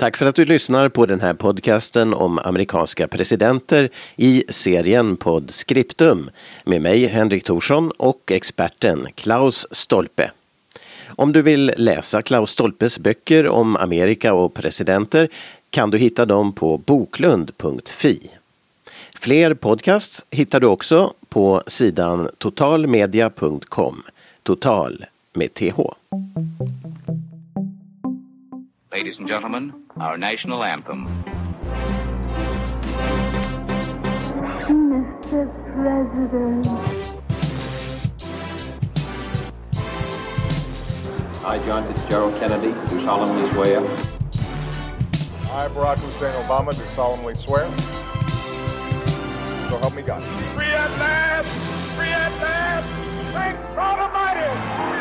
Tack för att du lyssnar på den här podcasten om amerikanska presidenter i serien Podscriptum med mig Henrik Thorsson och experten Klaus Stolpe. Om du vill läsa Klaus Stolpes böcker om Amerika och presidenter kan du hitta dem på boklund.fi. Fler podcasts hittar du också på sidan totalmedia.com. Total med TH. Ladies and gentlemen, our national anthem. Mr. President. I, John Fitzgerald Kennedy, do solemnly swear. I, Barack Hussein Obama, do solemnly swear. So help me God. Free at last! Free at last! Thank God Almighty!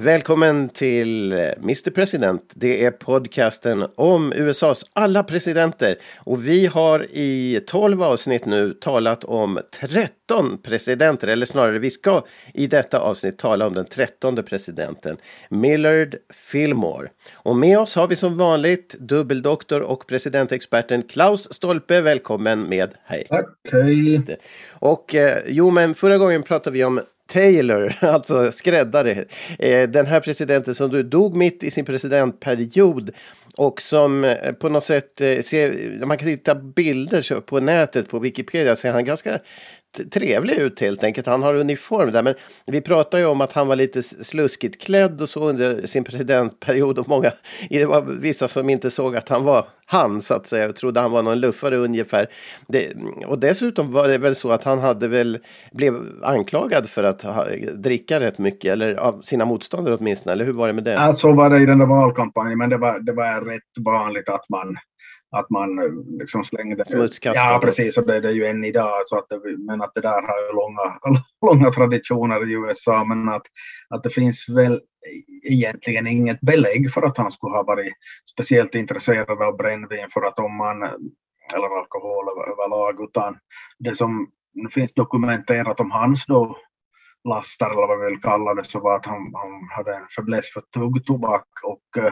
Välkommen till eh, Mr President. Det är podcasten om USAs alla presidenter. Och vi har i 12 avsnitt nu talat om 13 presidenter. Eller snarare, vi ska i detta avsnitt tala om den 13 presidenten, Millard Fillmore. Och med oss har vi som vanligt dubbeldoktor och presidentexperten Klaus Stolpe. Välkommen med. Hej! Tack, hej! Och eh, jo, men förra gången pratade vi om Taylor, alltså skräddare. Eh, den här presidenten som dog mitt i sin presidentperiod och som eh, på något sätt eh, ser, man kan hitta bilder på nätet på Wikipedia ser han ganska trevlig ut helt enkelt. Han har uniform där. Men vi pratar ju om att han var lite sluskigt klädd och så under sin presidentperiod. Och många, det var vissa som inte såg att han var han så att säga. Och trodde han var någon luffare ungefär. Det, och dessutom var det väl så att han hade väl blev anklagad för att ha, dricka rätt mycket. Eller av sina motståndare åtminstone. Eller hur var det med det? Ja, så var det i den där valkampanjen. Men det var, det var rätt vanligt att man att man eh, liksom slängde... Smutskastade. Ja, precis. Och det är det ju än idag. Så att det, men att det där har ju långa, långa traditioner i USA. Men att, att det finns väl egentligen inget belägg för att han skulle ha varit speciellt intresserad av brännvin för att om man, eller alkohol överlag, utan det som finns dokumenterat om hans då lastar eller vad vi vill kalla det så var att han, han hade en fäbless för tuggtobak och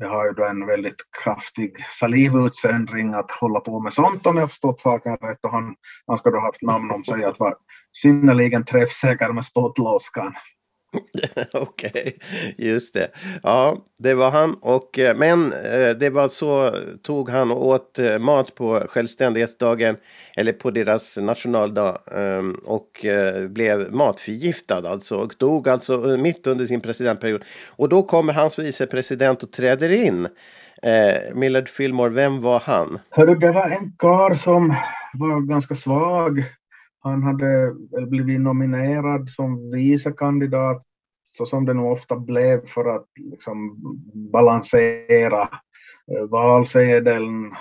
jag har ju då en väldigt kraftig salivutsöndring att hålla på med sånt om jag förstått saken rätt. Och han, han ska då ha haft namn om sig att vara synnerligen träffsäker med spottlåskan. Okej, okay, just det. Ja, det var han. Och, eh, men eh, det var så tog han och åt eh, mat på självständighetsdagen eller på deras nationaldag ehm, och blev matförgiftad alltså och dog alltså mitt under sin presidentperiod. Och då kommer hans vicepresident och träder in. Millard Fillmore, vem var han? Hörru, det var en karl som var ganska svag han hade blivit nominerad som vicekandidat så som det nog ofta blev för att liksom balansera eh, valsedeln.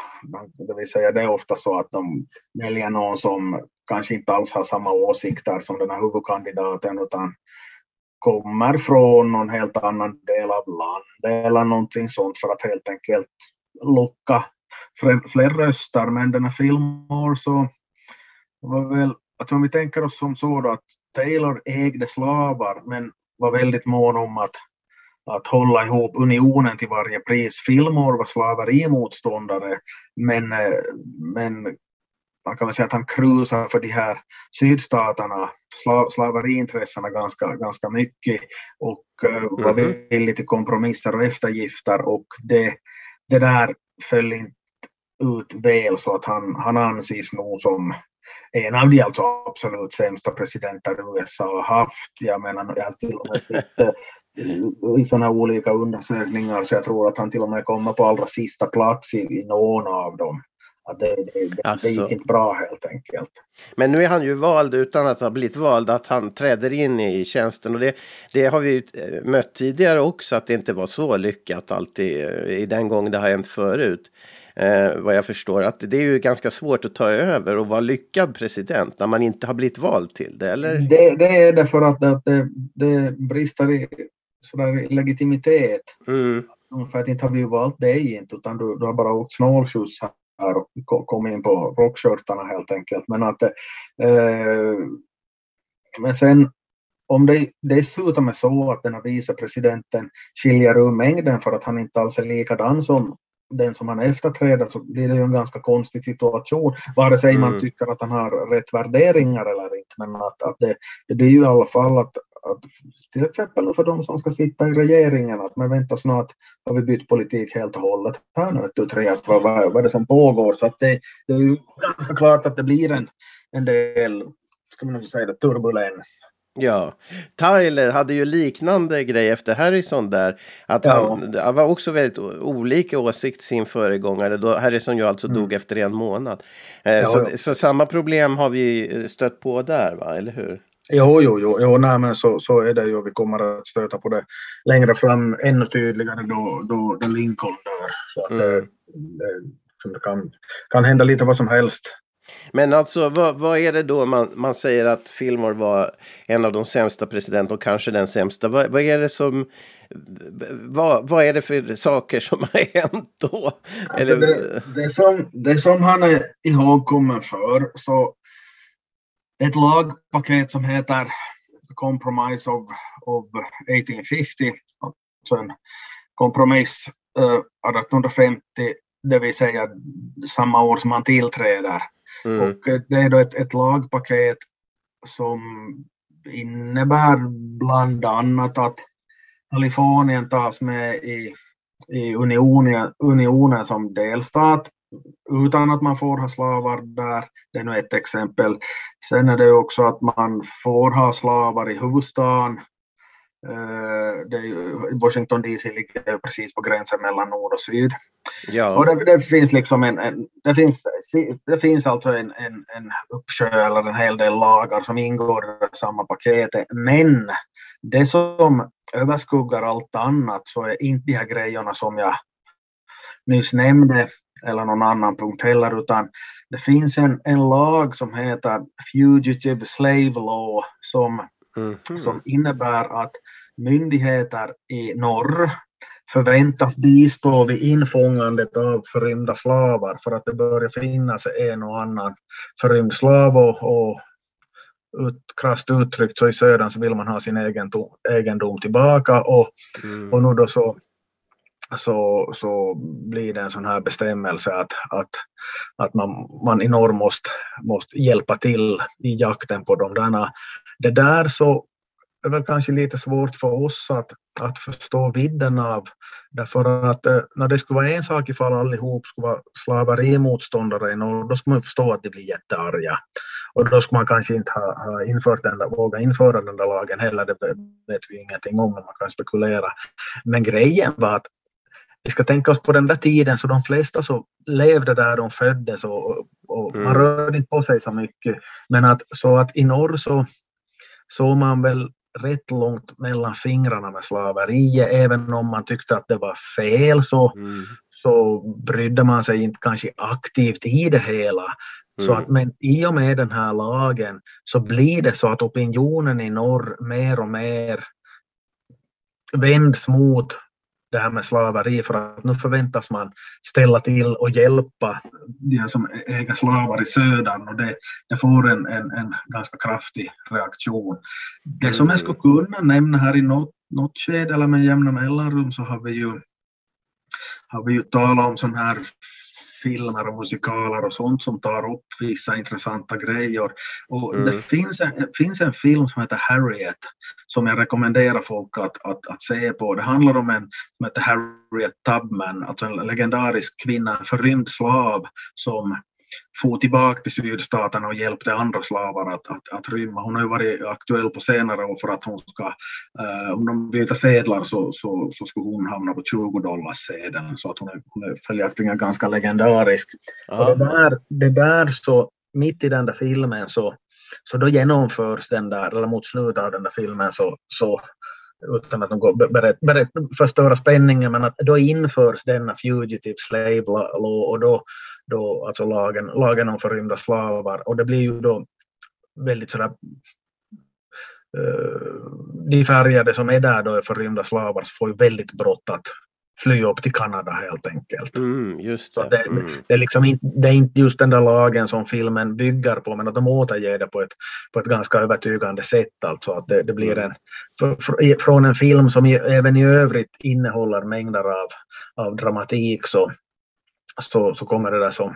Det vill säga det är ofta så att de väljer någon som kanske inte alls har samma åsikter som den här huvudkandidaten utan kommer från någon helt annan del av landet eller någonting sånt för att helt enkelt locka fler röster. Men den här Fillmore så var väl att om vi tänker oss som så då att Taylor ägde slavar men var väldigt mån om att, att hålla ihop unionen till varje pris. Fillmore var slaverimotståndare men, eh, men man kan väl säga att han krusar för de här sydstaterna, slav, slaveriintressena ganska, ganska mycket och uh, var mm. villig till kompromisser och eftergifter och det, det där föll inte ut väl så att han, han anses nog som en av de alltså absolut sämsta presidenter USA har haft. Jag menar, jag har till och med sett eh, i sådana olika undersökningar så jag tror att han till och med kommer på allra sista plats i, i någon av dem. Att det, det, det, alltså. det gick inte bra helt enkelt. Men nu är han ju vald utan att ha blivit vald, att han träder in i tjänsten. Och det, det har vi eh, mött tidigare också, att det inte var så lyckat alltid eh, i den gång det har hänt förut eh, vad jag förstår. Att det är ju ganska svårt att ta över och vara lyckad president när man inte har blivit vald till det, eller? Det, det är det för att, att det, det brister i sådär legitimitet. Mm. För att inte har vi valt dig inte, utan du, du har bara åkt snålskjuts här och kommit in på rockskörtarna helt enkelt. Men att eh, men sen om det dessutom är så att den här vicepresidenten skiljer ur mängden för att han inte alls är likadan som den som han efterträder så blir det ju en ganska konstig situation. Vare sig man Mm. tycker att han har rätt värderingar eller inte. Men att, att det, det blir ju i alla fall att, att till exempel för de som ska sitta i regeringen att men vänta snart har vi bytt politik helt och hållet. Här nu tu, tre, att vad, vad, vad är det som pågår? Så att det, det är ju ganska klart att det blir en, en del, ska man säga det, turbulens. Ja, Tyler hade ju liknande grej efter Harrison där. Att Ja. han, han var också väldigt olika åsikt sin föregångare. Då Harrison ju alltså dog efter en månad. Eh, Mm. Ja, så, ja. så samma problem har vi eh, stött på där, va? eller hur? Jo, jo, jo, jo nej, men så, så är det ju. Vi kommer att stöta på det längre fram ännu tydligare då, då, då Lincoln dör. Så att det, Mm. det, som det kan, kan hända lite vad som helst. Men alltså, vad, vad är det då man, man säger att Fillmore var en av de sämsta presidenterna och kanske den sämsta? Vad, vad är det som... Vad, vad är det för saker som har hänt då? Alltså det, det, som, det som han är ihågkommen för, så ett lagpaket som heter The Compromise of, of 1850, alltså en kompromiss eh, 1850, det vill säga samma år som han tillträder. Mm. Och eh, det är då ett, ett lagpaket som innebär bland annat att Kalifornien tas med i, i unionen, unionen som delstat utan att man får ha slavar där. Det är nu ett exempel. Sen är det också att man får ha slavar i huvudstaden. Ju- Washington DC ligger precis på gränsen mellan nord och syd. Och Ja, det, det finns liksom en, en, det finns, det finns alltså en, en, en uppsjö eller en hel del lagar som ingår i samma paketet. Men det som överskuggar allt annat så är inte de här grejerna som jag nyss nämnde eller någon annan punkt heller utan det finns en, en lag som heter Fugitive Slave Law som Mhm. som innebär att myndigheter i norr förväntas bistå vid infångandet av förrymda slavar för att det börjar finnas en och annan förrymd slav och, och ut, krasst uttryckt så i södern så vill man ha sin egendom, egendom tillbaka och, Mm. och nu då så, så, så blir det en sån här bestämmelse att, att, att man, man i norr måste, måste hjälpa till i jakten på de där. Det där så är väl kanske lite svårt för oss att, att förstå vidden av. Därför att eh, när det skulle vara en sak ifall allihop skulle vara slaverimotståndare i norr, då skulle man förstå att de blir jättearga. Och då skulle man kanske inte ha, ha infört den där, våga införa den där lagen heller, det vet vi ingenting om, men man kan spekulera. Men grejen var att vi ska tänka oss på den där tiden så de flesta så levde där de föddes och, och man Mm. rörde inte på sig så mycket. Men att, så att i norr så såg man väl rätt långt mellan fingrarna med slaveriet. Även om man tyckte att det var fel så, Mm. så brydde man sig inte kanske aktivt i det hela. Så Mm. att, men i och med den här lagen så blir det så att opinionen i norr mer och mer vänds mot det här med slaveri för att nu förväntas man ställa till och hjälpa de som äger slavar i södern och det, det får en, en, en ganska kraftig reaktion. Det som jag skulle kunna nämna här i något, något skede eller med jämna mellanrum så har vi ju, har vi ju talat om sån här filmer och musikaler och sånt som tar upp vissa intressanta grejer. Och Mm. Det finns en, finns en film som heter Harriet som jag rekommenderar folk att, att, att se på. Det handlar om en som heter Harriet Tubman, alltså en legendarisk kvinna, en förrymd slav som for tillbaka till sydstaterna och hjälpte andra slavar att, att, att rymma. Hon har ju varit aktuell på senare år för att hon ska, eh, om de byter sedlar så, så, så skulle hon hamna på 20 dollars sedeln så att hon är, hon är följaktligen ganska legendarisk. Och det, där, det där så, mitt i den där filmen så, så då genomförs den där, eller mot slutet av den där filmen så, så utan att de går, berätt, berätt, förstöra spänningen, men att då införs denna fugitive slave law och då, då alltså lagen, lagen om förrymda slavar. Och det blir ju då väldigt sådär eh, de färgade som är där då är förrymda slavar så får ju väldigt brått att fly upp till Kanada helt enkelt. Mm, just det. det, Mm. det, är liksom inte, det är inte just den där lagen som filmen bygger på, men att de återger det på ett, på ett ganska övertygande sätt. Alltså att det, det blir en, för, från en film som även i övrigt innehåller mängder av, av dramatik så, så, så kommer det där som,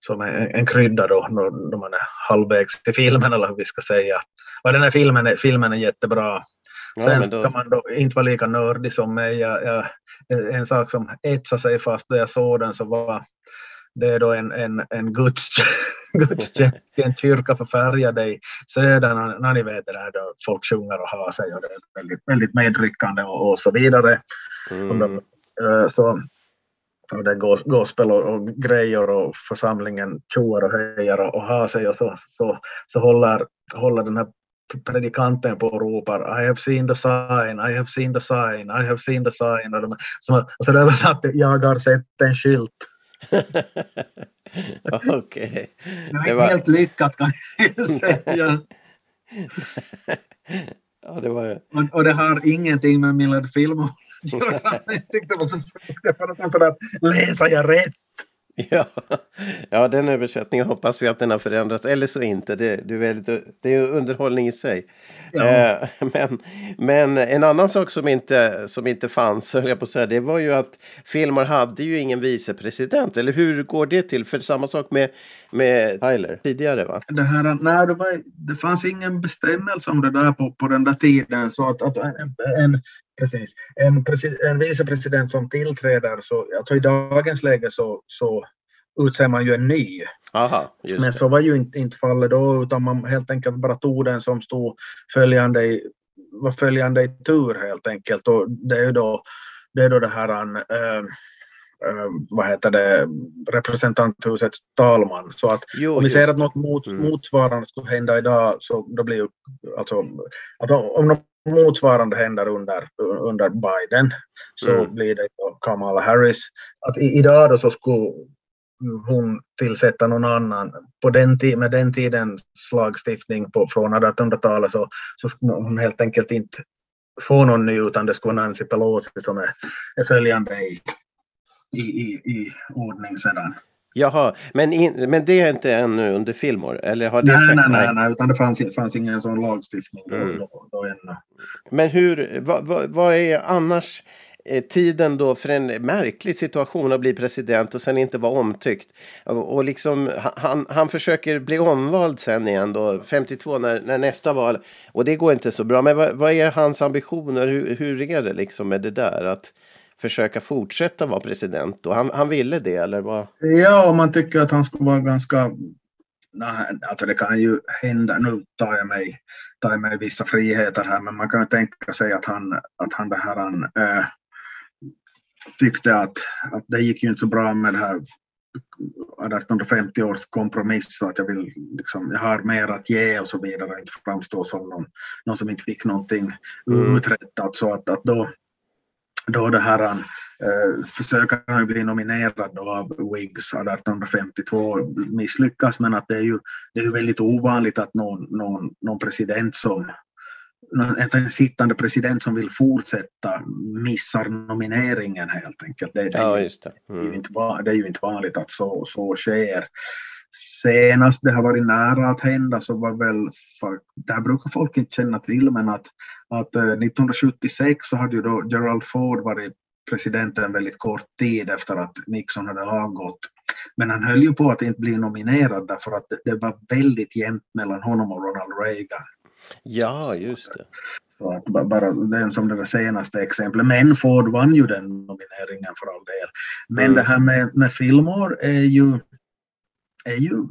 som en, en krydda då, när, man är halvvägs till filmen eller hur vi ska säga. Och den här filmen filmen är jättebra. Ja, Sen då- ska man då inte vara lika nördig som mig. Jag, jag, en sak som etsade sig fast då jag såg den så var det är då en, en, en gudstjänst, i en kyrka för färgade i södern. När- ni vet det där då folk sjunger och har sig och det är väldigt, väldigt medryckande och, och så vidare. Och de, Mm. eh, så, och det är gos- gospel och, och grejer och församlingen tjoar och höjer och, och har sig och så, så, så håller, håller den här predikanten på och ropar I have seen the sign, I have seen the sign, I have seen the sign. Och, de, så, och så det översatt till, jag har sett en skylt. Okej. Det var Det inte var, helt lyckat kan jag säga. ja, det var, Och, och det har ingenting med Millard göra. Jag tyckte det var så fruktansvärt att läsa jag rätt. ja. ja, den översättningen hoppas vi att den har förändrats. Eller så inte. Det, det, är, väldigt, det är underhållning i sig. Ja. Eh, men, men en annan sak som inte, som inte fanns, höll jag på att säga, det var ju att filmer hade ju ingen vicepresident. Eller hur går det till? För samma sak med, med Tyler tidigare, va? det, här, nej, det, var, det fanns ingen bestämmelse om det där på, på den där tiden. Så att, att en, en, precis, en, en vicepresident som tillträder, så, alltså i dagens läge så, så utser man ju en ny. Aha, just Men det. så var ju inte, inte fallet då, utan man helt enkelt bara tog den som stod följande i, var följande i tur helt enkelt. Och det är ju då det, är då det här äh, vad heter det, representanthusets talman. Så att Jo, om vi ser att något mot, Mm. motsvarande skulle hända idag så då blir ju, alltså, att om något motsvarande händer under, under Biden så Mm. blir det Kamala Harris. Att i, idag då så skulle hon tillsätta någon annan. På den med den tidens lagstiftning på, från 1800-talet så, så skulle hon helt enkelt inte få någon ny utan det skulle vara Nancy Pelosi som är, är följande i, i, i, i ordning sedan. Jaha, men, in, men det är inte ännu under filmår? Eller har det Nej, skett? nej, nej, nej, utan det fanns, fanns ingen sån lagstiftning Mm. då, då ännu. Men hur, vad, vad, vad är annars eh, tiden då för en märklig situation att bli president och sen inte vara omtyckt? Och liksom, han, han försöker bli omvald sen igen då, 52 när, när nästa val. Och det går inte så bra. Men vad, vad är hans ambitioner? Hur, hur är det liksom med det där? Att försöka fortsätta vara president? Och han, han ville det eller vad? Ja, om man tycker att han skulle vara ganska... Nej, alltså det kan ju hända, nu tar jag mig, tar jag mig vissa friheter här, men man kan ju tänka sig att han, att han det här, han, äh, tyckte att, att det gick ju inte så bra med det här 1850 års kompromiss så att jag vill liksom, jag har mer att ge och så vidare, inte framstå som någon, någon som inte fick någonting Mm. uträttat så att, att då, då det här eh, försöker han ju bli nominerad då av Whigs 1852 misslyckas men att det är ju, det är ju väldigt ovanligt att någon, någon, någon president som att en sittande president som vill fortsätta missar nomineringen helt enkelt. Det, det, Ja, är, ju, just det. det, är ju Mm. inte, det är ju inte vanligt att så, så sker. Senast det har varit nära att hända så var väl, för, det här brukar folk inte känna till, men att, att eh, 1976 så hade ju då Gerald Ford varit president en väldigt kort tid efter att Nixon hade avgått. Men han höll ju på att inte bli nominerad därför att det, det var väldigt jämnt mellan honom och Ronald Reagan. Ja, just det. Så att ba- bara den som det senaste exemplet. Men Ford vann ju den nomineringen för all del. Men Mm. det här med, med filmer är ju, är ju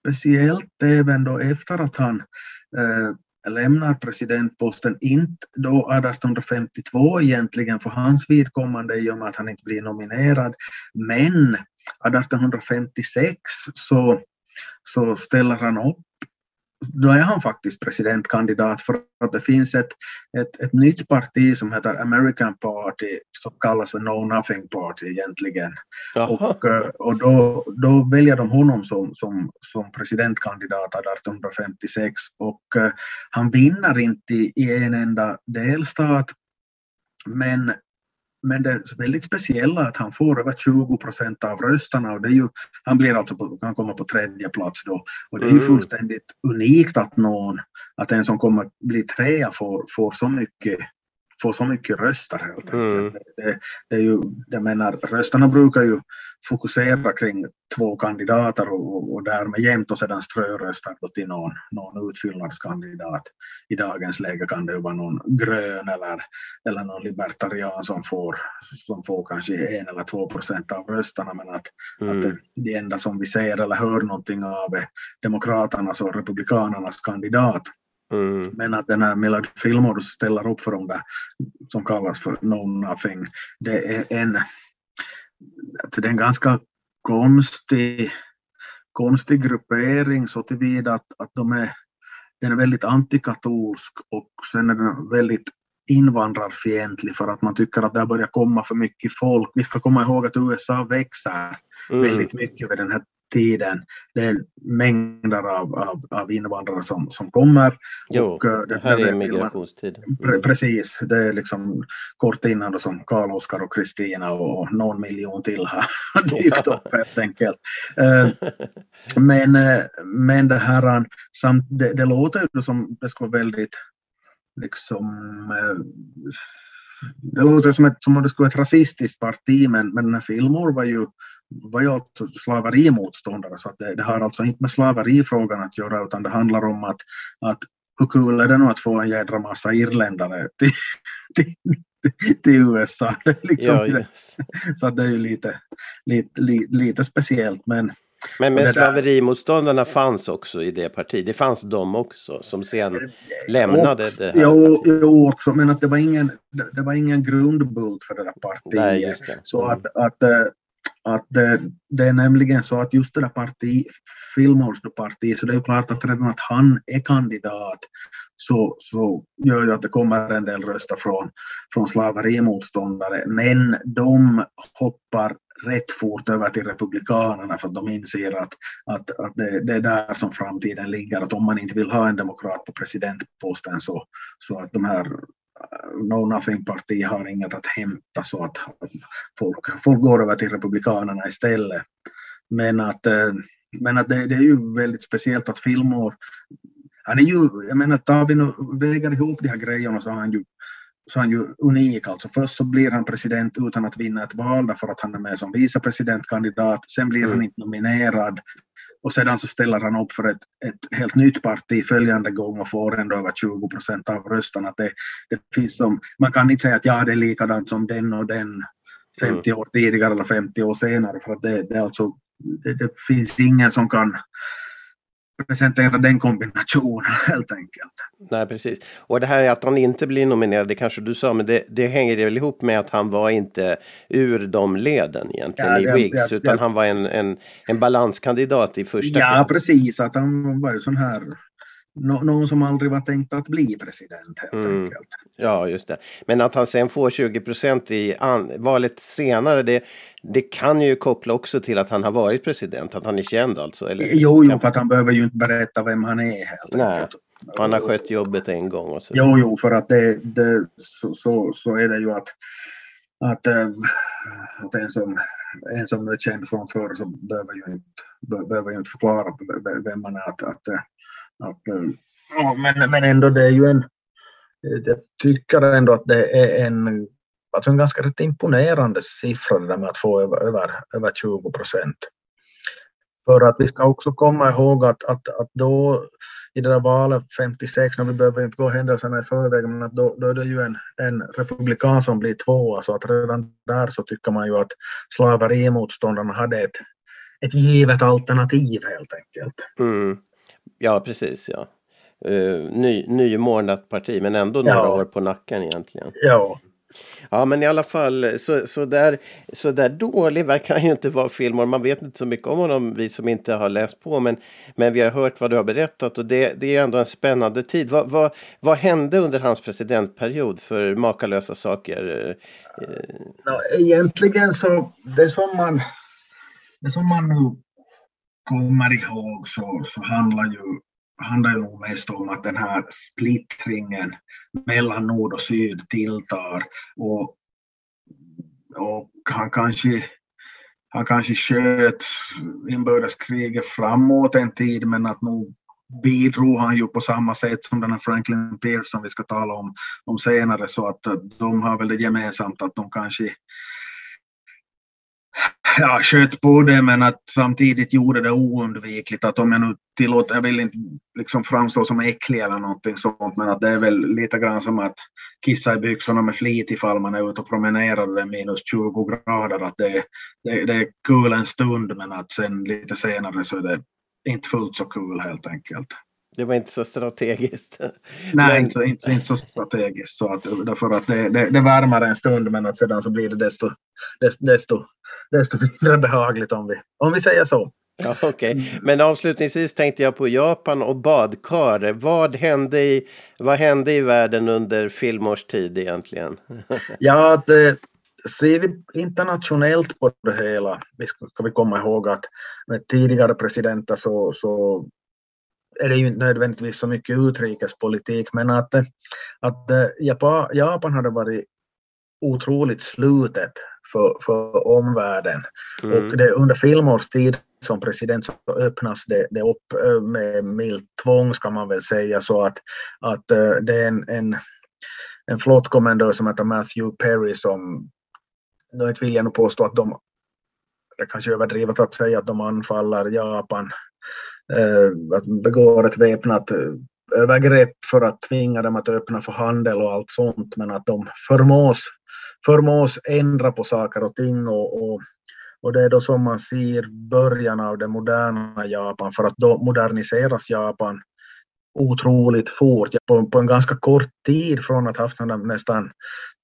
speciellt även då efter att han eh, lämnar presidentposten, inte då 1852 egentligen för hans vidkommande i och med att han inte blir nominerad, men 1856 så, så ställer han upp då är han faktiskt presidentkandidat för att det finns ett, ett, ett nytt parti som heter American Party som kallas för No Nothing Party egentligen. Jaha. Och, eh, och då, då väljer de honom som, som, som presidentkandidat 1856 och eh, han vinner inte i en enda delstat men men det är väldigt speciella att han får över 20 procent av rösterna och det är ju, han blir alltså på, kan komma på tredje plats då. Och det är ju Mm. fullständigt unikt att någon, att en som kommer bli trea får, får så mycket får så mycket röster helt enkelt. Mm. Det, det är ju, jag menar, rösterna brukar ju fokusera kring två kandidater och, och, därmed jämt och sedan ströröstar till någon, någon utfyllnadskandidat. I dagens läge kan det ju vara någon grön eller, eller någon libertarian som får, som får kanske en eller två procent av rösterna men att, att Mm. det, det enda som vi ser eller hör någonting av är demokraternas och republikanernas kandidat. Mm. Men att den här Millard Fillmore ställer upp för de där som kallas för No Nothing, det är en, det är en ganska konstig, konstig gruppering så tillvida att, att de är, den är väldigt antikatolsk och sen är den väldigt invandrarfientlig för att man tycker att det börjar komma för mycket folk. Vi ska komma ihåg att USA växer Mm. väldigt mycket vid den här tiden. Det är mängder av, av, av invandrare som, som kommer. Jo, och, eh, det här är migrationstid. Mm. Precis, det är liksom kort innan då som Karl Oskar och Kristina och någon miljon till har dykt upp helt enkelt. Eh, Men, eh, men det här, samt, det, det låter ju som det skulle vara väldigt liksom det låter som, ett, som om det skulle vara ett rasistiskt parti men, men den här Fillmore var ju, var ju alltså slaverimotståndare så att det, det har alltså inte med slaverifrågan att göra utan det handlar om att, att hur kul är det nu att få en jädra massa irländare till, till, till USA. Liksom, Ja, just. så att det är ju lite, lite, lite, lite speciellt men Men, men slaverimotståndarna fanns också i det partiet. Det fanns de också som sen lämnade också, det här. jo, jo, också, men att det var ingen, det, det var ingen grundbult för det där partiet. Nej, det. Så Mm. att, att, eh, att det, det är nämligen så att just det där parti, Fillmores parti, så det är ju klart att redan att han är kandidat så, så gör ju att det kommer en del röster från, från slaverimotståndare. Men de hoppar rätt fort över till Republikanerna för att de inser att, att, att det, det är där som framtiden ligger. Att om man inte vill ha en demokrat på presidentposten så, så att de här No Nothing-parti har inget att hämta så att folk, folk går över till Republikanerna istället. Men att, eh, men att det, det är ju väldigt speciellt att Fillmore, han är ju, jag menar tar vi nu, väger ihop de här grejerna så är han ju så han ju unik. Alltså först så blir han president utan att vinna ett val därför att han är med som vicepresidentkandidat. Sen blir han Mm. inte nominerad och sedan så ställer han upp för ett, ett helt nytt parti följande gång och får ändå över 20 procent av rösterna. Det, det finns som, man kan inte säga att ja, det är likadant som den och den 50 år tidigare eller 50 år senare för det, det, alltså, det, det finns ingen som kan presentera den kombinationen helt enkelt. Nej, precis. Och det här att han inte blir nominerad, det kanske du sa, men det, det hänger väl ihop med att han var inte ur de leden egentligen Ja, i det- Whigs, det- utan han var en, en, en balanskandidat i första Ja, kön. precis. Att han var ju sån här, nå- någon som aldrig var tänkt att bli president helt Mm. enkelt. Ja, just det. Men att han sen får 20 procent i valet senare, det, det kan ju koppla också till att han har varit president, att han är känd alltså. Eller? Jo, jo, för att han behöver ju inte berätta vem han är helt Nej, enkelt. Han har skött jobbet en gång och så. Jo, jo, för att det, det så, så, så är det ju att, att, äh, att en, som, en som är känd från förr så behöver ju inte, be- behöver ju inte förklara vem man är. Att, att, äh, att, eh, ja, men, men ändå det är ju en, eh, jag tycker ändå att det är en, alltså en ganska rätt imponerande siffra det där med att få över, över, över 20 procent. För att vi ska också komma ihåg att, att, att då i det där valet 56, när vi behöver inte gå händelserna i förväg, men att då, då är det ju en, en republikan som blir tvåa, så att redan där så tycker man ju att slaverimotståndarna hade ett, ett givet alternativ helt enkelt. Mm. Ja, precis. Ja. Uh, ny, nymornat parti, men ändå några Ja. år på nacken egentligen. Ja, Ja, men i alla fall, så, så, där, så där dålig verkar han ju inte vara Fillmore. Man vet inte så mycket om honom, vi som inte har läst på. Men, men vi har hört vad du har berättat och det, det är ändå en spännande tid. Vad, vad, vad hände under hans presidentperiod för makalösa saker? Nå, egentligen så det som man, det som man nu kommer ihåg så, så handlar ju handlar ju nog mest om att den här splittringen mellan nord och syd tilltar och och han kanske han kanske sköt inbördeskriget framåt en tid men att nog bidrog han ju på samma sätt som den här Franklin Pierce som vi ska tala om, om senare. Så att de har väl det gemensamt att de kanske ja, sköt på det men att samtidigt gjorde det oundvikligt att om jag nu tillåter, jag vill inte liksom framstå som äcklig eller någonting sånt men att det är väl lite grann som att kissa i byxorna med flit ifall man är ute och promenerar och det är minus 20 grader att det, det, det är kul en stund men att sen lite senare så är det inte fullt så kul helt enkelt. Det var inte så strategiskt. Nej, men... inte, inte, inte så strategiskt. Så att, därför att det, det, det värmer en stund men att sedan så blir det desto, desto, desto mindre behagligt om vi, om vi säger så. Ja, okay. men avslutningsvis tänkte jag på Japan och badkar. Vad hände i, vad hände i världen under filmårs tid egentligen? ja, det, ser vi internationellt på det hela, vi ska, ska vi komma ihåg att med tidigare presidenter så, så är det ju inte nödvändigtvis så mycket utrikespolitik, men att, att eh, Japan, Japan hade varit otroligt slutet för, för omvärlden. Mm. Och det, under filmårs tid som president så öppnas det, det upp eh, med milt tvång ska man väl säga så att, att eh, det är en, en, en flottkommendör som heter Matthew Perry som, nu vill jag nog påstå att de, det kanske är överdrivet att säga att de anfaller Japan Eh, att begår ett väpnat eh, övergrepp för att tvinga dem att öppna för handel och allt sånt, men att de förmås, förmås ändra på saker och ting och, och, och det är då som man ser början av det moderna Japan, för att då moderniseras Japan otroligt fort. På, på en ganska kort tid från att haft en nästan,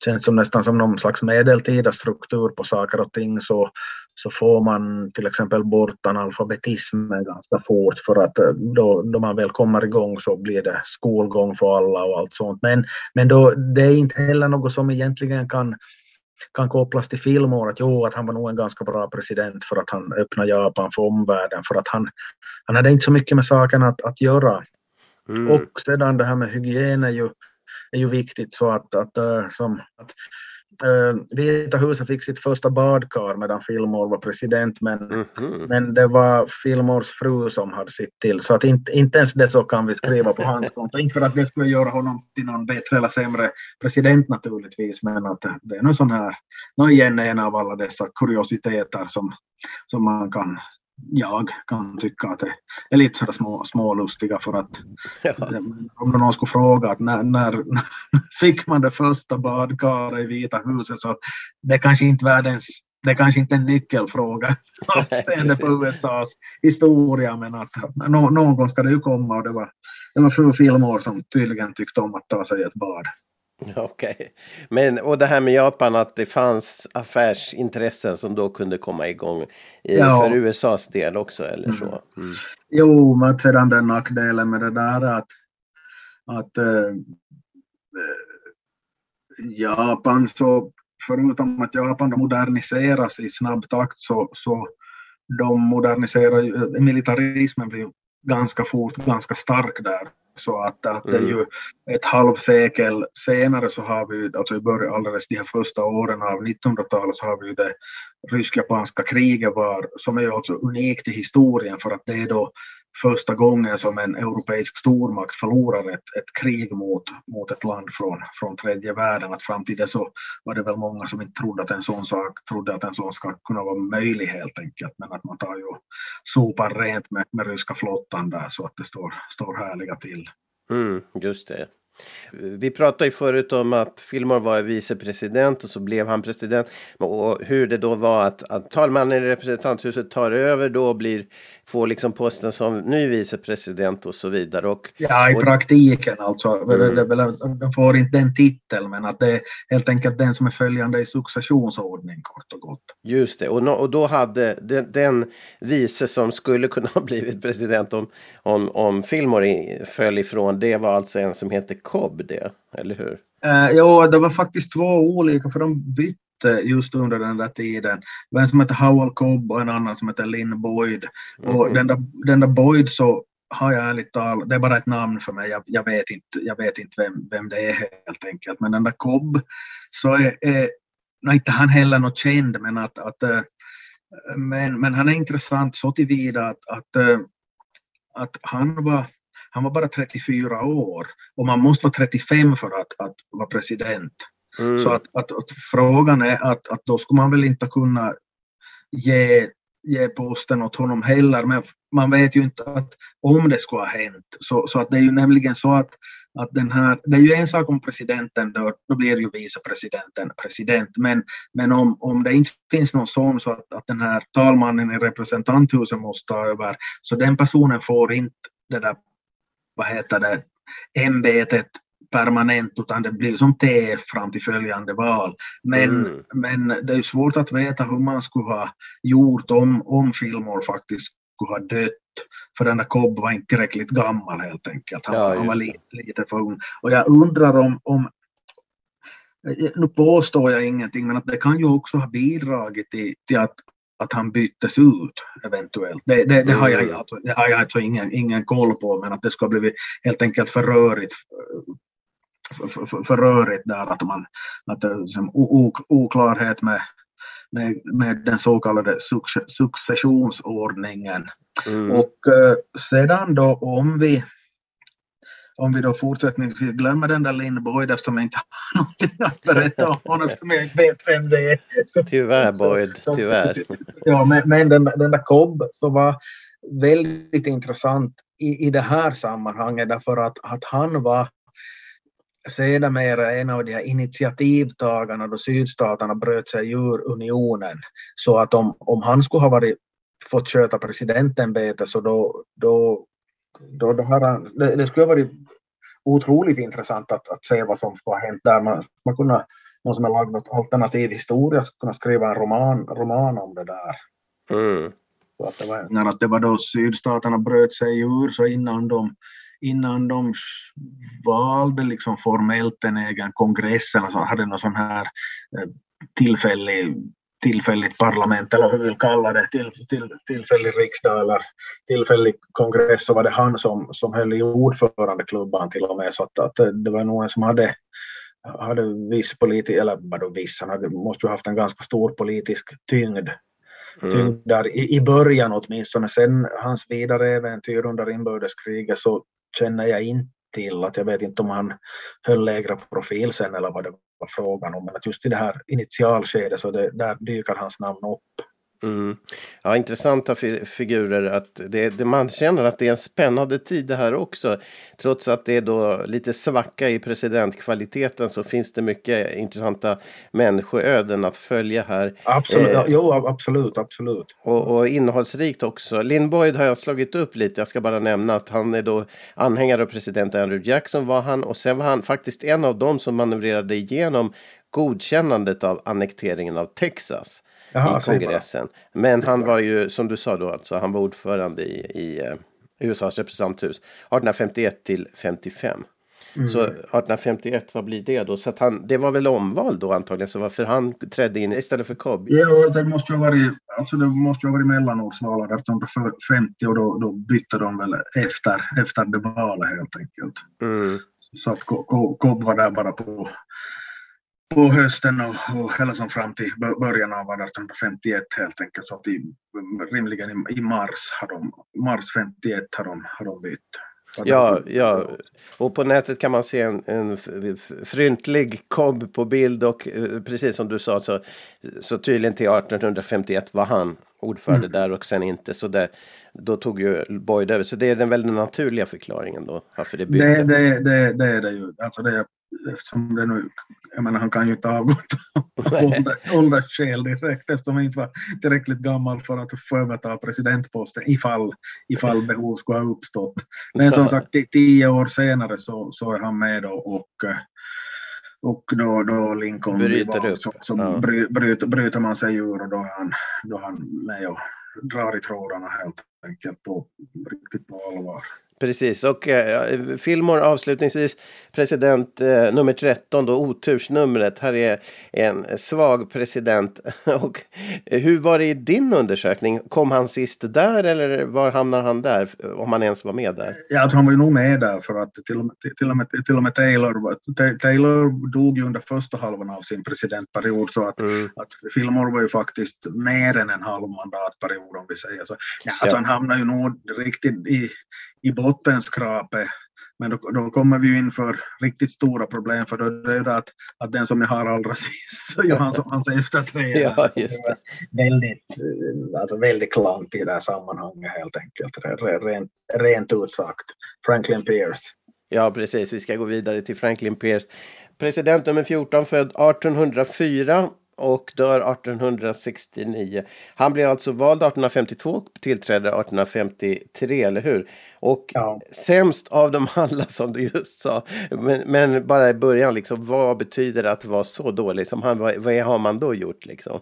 känns som nästan som någon slags medeltida struktur på saker och ting så, så får man till exempel bort analfabetismen ganska fort för att eh, då, då man väl kommer igång så blir det skolgång för alla och allt sånt. Men, men då, det är inte heller något som egentligen kan kan kopplas till filmår att jo, att han var nog en ganska bra president för att han öppnade Japan för omvärlden, för att han, han hade inte så mycket med saken att, att göra. Mm. Och sedan det här med hygien är ju, är ju viktigt så att, att, äh, som, att äh, Vita huset fick sitt första badkar medan Fillmore var president men, mm -hmm. men det var Fillmores fru som hade sitt till så att inte, inte ens det så kan vi skriva på hans konto. Inte för att det skulle göra honom till någon bättre eller sämre president naturligtvis men att det är nog sån här, nog igen en av alla dessa kuriositeter som, som man kan jag kan tycka att det är lite sådär små, smålustiga för att ja. om någon skulle fråga att när, när fick man det första badkaret i Vita huset så det är kanske inte världens det är kanske inte en nyckelfråga avseende på USAs historia men att någon ska det ju komma och det var, det var fru Fillmore som tydligen tyckte om att ta sig ett bad. Okej. Okay. Men och det här med Japan att det fanns affärsintressen som då kunde komma igång i, ja. för USAs del också eller mm. så? Mm. Jo, men sedan den nackdelen med det där att, att äh, Japan så förutom att Japan moderniseras i snabb takt så, så de moderniserar militarismen blir ganska fort ganska stark där så att, att mm. det är ju ett halvsekel senare så har vi, alltså i början, alldeles de här första åren av 1900-talet så har vi ju det rysk-japanska kriget var, som är ju alltså unikt i historien för att det är då första gången som en europeisk stormakt förlorar ett, ett krig mot, mot ett land från, från tredje världen. Att fram till det så var det väl många som inte trodde att en sån sak trodde att en sån ska kunna vara möjlig helt enkelt. Men att man tar ju sopar rent med, med ryska flottan där så att det står, står härliga till. Mm, just det. Vi pratade ju förut om att Fillmore var vicepresident och så blev han president. Och hur det då var att, att talmannen i representanthuset tar över då och blir, får liksom posten som ny vicepresident och så vidare. Och, ja, i och, praktiken alltså. Mm. De får inte den titeln men att det är helt enkelt den som är följande i successionsordning kort och gott. Just det, och, och då hade den, den vice som skulle kunna ha blivit president om, om, om Fillmore föll ifrån, det var alltså en som heter Cobb det, eller hur? Uh, ja, det var faktiskt två olika för de bytte just under den där tiden. En som hette Howell Cobb och en annan som hette Lynn Boyd. Mm. Och den där, den där Boyd så har jag ärligt talat, det är bara ett namn för mig, jag, jag vet inte, jag vet inte vem, vem det är helt enkelt. Men den där Cobb så är, är no, inte han heller något känd, men att, att eh, men, men han är intressant så tillvida att, att, eh, att han, var, han var bara 34 år och man måste vara 35 för att, att vara president. Mm. Så att, att, att, frågan är att, att då skulle man väl inte kunna ge, ge posten åt honom heller, men man vet ju inte att om det skulle ha hänt. Så, så att det är ju nämligen så att, att den här, det är ju en sak om presidenten dör, då blir ju vicepresidenten president, men, men om, om det inte finns någon sån så att, att den här talmannen i representanthuset måste ta över, så den personen får inte det där, vad heter det, ämbetet permanent utan det blir som TF fram till följande val. Men, Mm. men det är svårt att veta hur man skulle ha gjort om, om Fillmore faktiskt skulle ha dött. För den där Cobb var inte tillräckligt gammal helt enkelt. Han, Ja, han var lite, lite för ung. Och jag undrar om, om nu påstår jag ingenting, men att det kan ju också ha bidragit till, till att, att han byttes ut eventuellt. Det, det, det, har, jag, Mm. alltså, det har jag alltså ingen, ingen koll på, men att det ska blivit helt enkelt för rörigt för, för, för, rörigt där att man att det är liksom oklarhet med, med, med den så kallade succe- successionsordningen. Mm. Och eh, sedan då om vi om vi då fortsättningsvis glömmer den där Linn Boyd eftersom jag inte har någonting att berätta om honom eftersom jag vet vem det är. Så, Tyvärr Boyd, så- tyvärr. Ja, men, men den, den där Cobb så var väldigt intressant i, i det här sammanhanget därför att, att han var sedermera en av de här initiativtagarna då sydstaterna bröt sig ur unionen. Så att om, om han skulle ha varit, fått sköta presidentämbetet så då, då, då, då har han, det, det skulle ha varit otroligt intressant att, att se vad som skulle ha hänt där. Man, man kunde, någon som har lagt något alternativ historia skulle kunna skriva en roman, roman om det där. Mm. Så att det, var, när att det var då sydstaterna bröt sig ur så innan de, innan de valde liksom formellt en egen kongress eller så hade någon sån här eh, tillfällig tillfälligt parlament eller hur vi vill kalla det, till, till, tillfällig riksdag eller tillfällig kongress så var det han som, som höll i ordförandeklubban till och med så att, att det var någon som hade hade viss politisk, eller vadå viss, han hade, måste ju haft en ganska stor politisk tyngd Mm. tyngd där i, i början åtminstone. Sen hans vidare äventyr under inbördeskriget så känner jag inte till att jag vet inte om han höll lägre profil sen eller vad det var frågan om. Men att just i det här initialskedet så det, där dyker hans namn upp. Mm. Ja, intressanta fi- figurer. Att det, det, man känner att det är en spännande tid det här också. Trots att det är då lite svacka i presidentkvaliteten så finns det mycket intressanta människoöden att följa här. Absolut, Eh, ja, jo, absolut, absolut. Och, och innehållsrikt också. Lynn Boyd har jag slagit upp lite. Jag ska bara nämna att han är då anhängare av president Andrew Jackson var han. Och sen var han faktiskt en av dem som manövrerade igenom godkännandet av annekteringen av Texas Jaha, i kongressen. Men han var ju, som du sa då, alltså, han var ordförande i, i eh, USAs representanthus 1851 till 55. Mm. Så 1851, vad blir det då? Så att han, det var väl omval då antagligen, så varför han trädde in istället för Cobb? Ja, det måste ju ha varit, alltså det måste ju ha varit mellanårsval 1850 och då, då bytte de väl efter, efter det valet helt enkelt. Mm. Så att Cobb var där bara på, på hösten och, och hela som fram till bö- början av 1851 helt enkelt. Så att i, rimligen i, i mars, har de, mars 51 har de, har de bytt. Ja, ja, och på nätet kan man se en, en fryntlig Cobb på bild och eh, precis som du sa så, så tydligen till 1851 var han ordförande där och sen inte. Så det, då tog ju Boyd över. Så det är den väldigt naturliga förklaringen då varför det bytte. Det, det, det, det är det ju. Alltså det, eftersom det nu, jag menar han kan ju inte avgå av ålder- åldersskäl direkt eftersom han inte var tillräckligt gammal för att få överta presidentposten ifall, ifall behov skulle ha uppstått. Men som sagt, ti- tio år senare så, så är han med då och och då, då Lincoln Bryter upp. så, så Ja. bry, bryter, bryter man sig ur och då är han, då är han med och drar i trådarna helt enkelt på, riktigt på allvar. Precis, och eh, Fillmore avslutningsvis president eh, nummer 13 då, otursnumret. Här är en svag president. och eh, hur var det i din undersökning? Kom han sist där eller var hamnar han där? Om han ens var med där? Ja, han var ju nog med där för att till och med, till och med, till och med Taylor, Taylor dog ju under första halvan av sin presidentperiod så att, mm. att Fillmore var ju faktiskt mer än en halv mandatperiod om vi säger så. Ja, alltså ja. han hamnar ju nog riktigt i, i bottenskrapet men då, då, kommer vi ju in för riktigt stora problem för då är det att, att den som jag har allra sist så är han som hans efterträdare. ja, just det. Väldigt, alltså väldigt klant i det här sammanhanget helt enkelt. Rent, rent ut sagt. Franklin Pierce. Ja, precis. Vi ska gå vidare till Franklin Pierce. President nummer 14, född 1804 och dör 1869. Han blir alltså vald 1852 och tillträder 1853, eller hur? Och ja. sämst av dem alla som du just sa. Men, men, bara i början, liksom, vad betyder det att vara så dålig som han? Vad, vad har man då gjort liksom?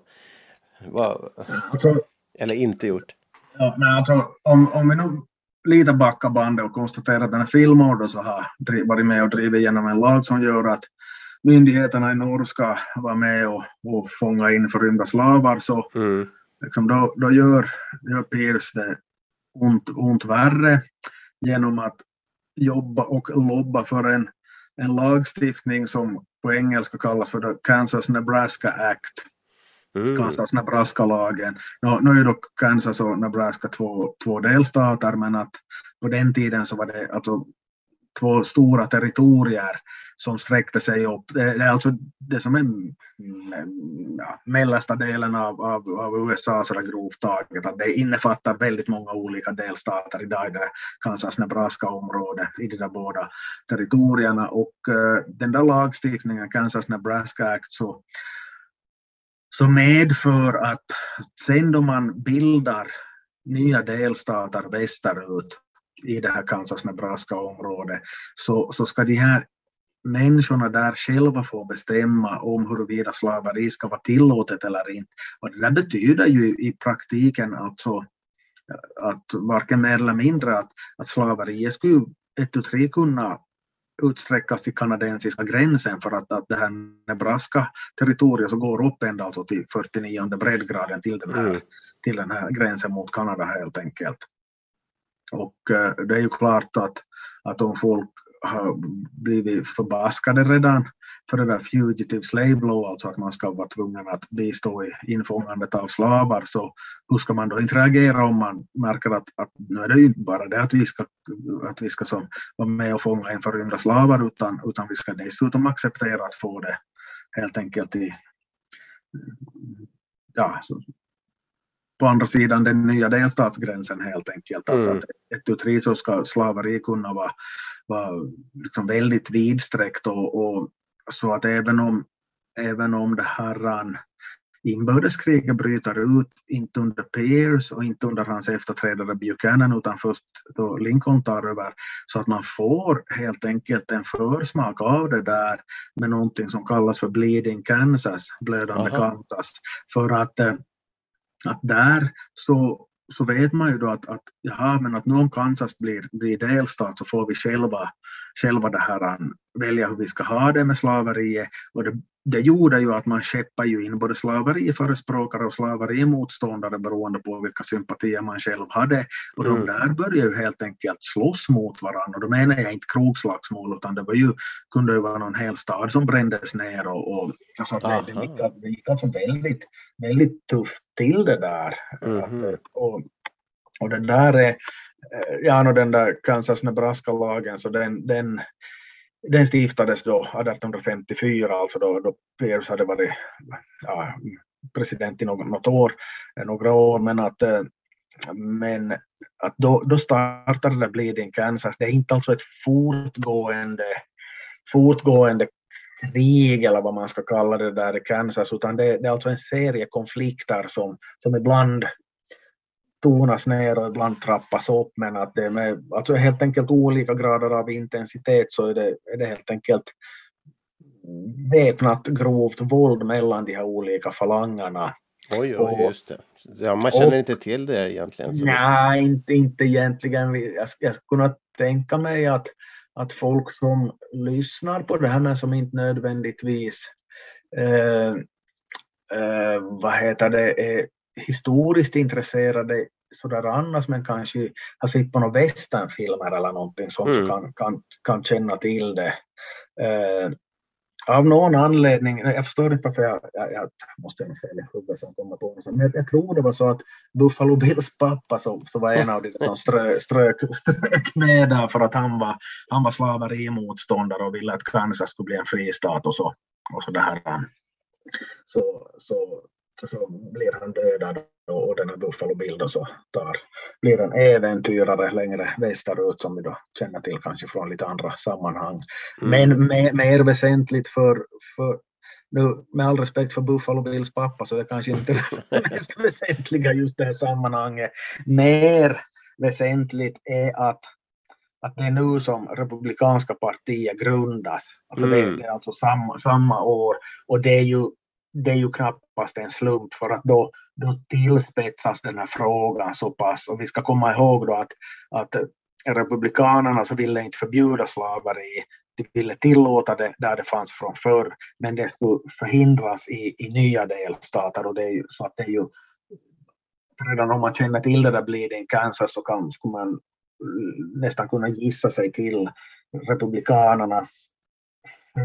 Vad, alltså, eller inte gjort? Ja, nej, alltså, om, om vi nu lite backar bandet och konstaterar att den här Fillmore så har varit med och drivit igenom en lag som gör att myndigheterna i norr ska vara med och, och fånga in förrymda slavar så mm. liksom då, då gör, gör Pierce det ont, ont värre genom att jobba och lobba för en, en lagstiftning som på engelska kallas för Kansas-Nebraska Act. Mm. Kansas-Nebraska-lagen. Nu, nu är dock Kansas och Nebraska två, två delstater men att på den tiden så var det alltså två stora territorier som sträckte sig upp. Det är alltså det som är ja, mellersta delen av, av, av USA så grovt taget. Att det innefattar väldigt många olika delstater idag i det Kansas-Nebraska-området i de där båda territorierna och uh, den där lagstiftningen, Kansas-Nebraska Act, så, så medför att sen då man bildar nya delstater västerut i det här Kansas-Nebraska-området så, så ska de här människorna där själva få bestämma om huruvida slaveri ska vara tillåtet eller inte. Och det där betyder ju i praktiken alltså att varken mer eller mindre att, att slaveriet skulle ett och tre kunna utsträckas till kanadensiska gränsen för att, att det här Nebraska-territoriet så går upp ända alltså till 49 breddgraden till den, här, mm. till den här gränsen mot Kanada helt enkelt. Och eh, det är ju klart att, att om folk har blivit förbaskade redan för det där fugitive slave law, alltså att man ska vara tvungen att bistå i infångandet av slavar, så hur ska man då interagera om man märker att, att nu är det ju inte bara det att vi ska, att vi ska som, vara med och fånga in förrymda slavar, utan, utan vi ska dessutom acceptera att få det helt enkelt i ja, på andra sidan den nya delstatsgränsen helt enkelt. Mm. Att, att ett utri så ska slaveri kunna vara, vara liksom väldigt vidsträckt och, och, så att även om, även om det här inbördeskriget bryter ut, inte under Pierce och inte under hans efterträdare Buchanan utan först då Lincoln tar över, så att man får helt enkelt en försmak av det där med någonting som kallas för Bleeding Kansas, blödande Kansas. För att eh, att där så, så vet man ju då att, att, jaha, men att nu om Kansas blir, blir delstat så får vi själva, själva det här, välja hur vi ska ha det med slaveriet. Och det, det gjorde ju att man skeppar ju in både slaveriförespråkare och slaverimotståndare beroende på vilka sympatier man själv hade. Och de mm. där började ju helt enkelt slåss mot varandra. Och då menar jag inte krogslagsmål utan det var ju, kunde ju vara någon hel stad som brändes ner. Och, och alltså det, det, gick, det gick alltså väldigt, väldigt tufft till det där. Mm. Och, och det där är, Eh, ja, no, den där Kansas-Nebraska-lagen, så den, den den stiftades då 1854, alltså då, då Pierce hade varit ja, president i något, något år, eh, några år, men att, eh, men att då, då startade det Bleeding Kansas. Det är inte alltså ett fortgående, fortgående krig eller vad man ska kalla det där i Kansas, utan det, det är alltså en serie konflikter som, som ibland tonas ner och ibland trappas upp men att det är med alltså helt enkelt olika grader av intensitet så är det, är det helt enkelt väpnat grovt våld mellan de här olika falangerna. Oj, oj, just det. Ja, man känner och, inte till det egentligen. Nej, inte, inte egentligen. Jag, jag skulle tänka mig att, att folk som lyssnar på det här men som inte nödvändigtvis eh, eh, vad heter det, är historiskt intresserade sådär annars men kanske har sett på några westernfilmer eller någonting sånt mm. så kan, kan, kan känna till det. Eh, av någon anledning, jag förstår inte varför jag, jag, jag måste säga fel huvudet som kommer på men jag, jag, tror det var så att Buffalo Bills pappa så, så var en av de som strö, strök, strök med där för att han var, han var slaverimotståndare och ville att Kansas skulle bli en fristat och så, och så det här. Så, så, så blir han dödad och den här Buffalo Bill då så tar, blir en äventyrare längre västerut som vi då känner till kanske från lite andra sammanhang. Mm. Men mer, mer väsentligt för, för nu, med all respekt för Buffalo Bills pappa så är det kanske inte det mest väsentliga just det här sammanhanget. Mer väsentligt är att, att det är nu som republikanska partiet grundas. Alltså mm. det, det, är alltså samma, samma år och det är ju det är ju knappast en slump för att då, då tillspetsas den här frågan så pass. Och vi ska komma ihåg då att, att republikanerna så ville inte förbjuda slaveri, de ville tillåta det där det fanns från förr, men det skulle förhindras i, i nya delstater. Och det är ju, så att det är ju redan om man känner till det där blir det en Kansas så kan, skulle man nästan kunna gissa sig till republikanernas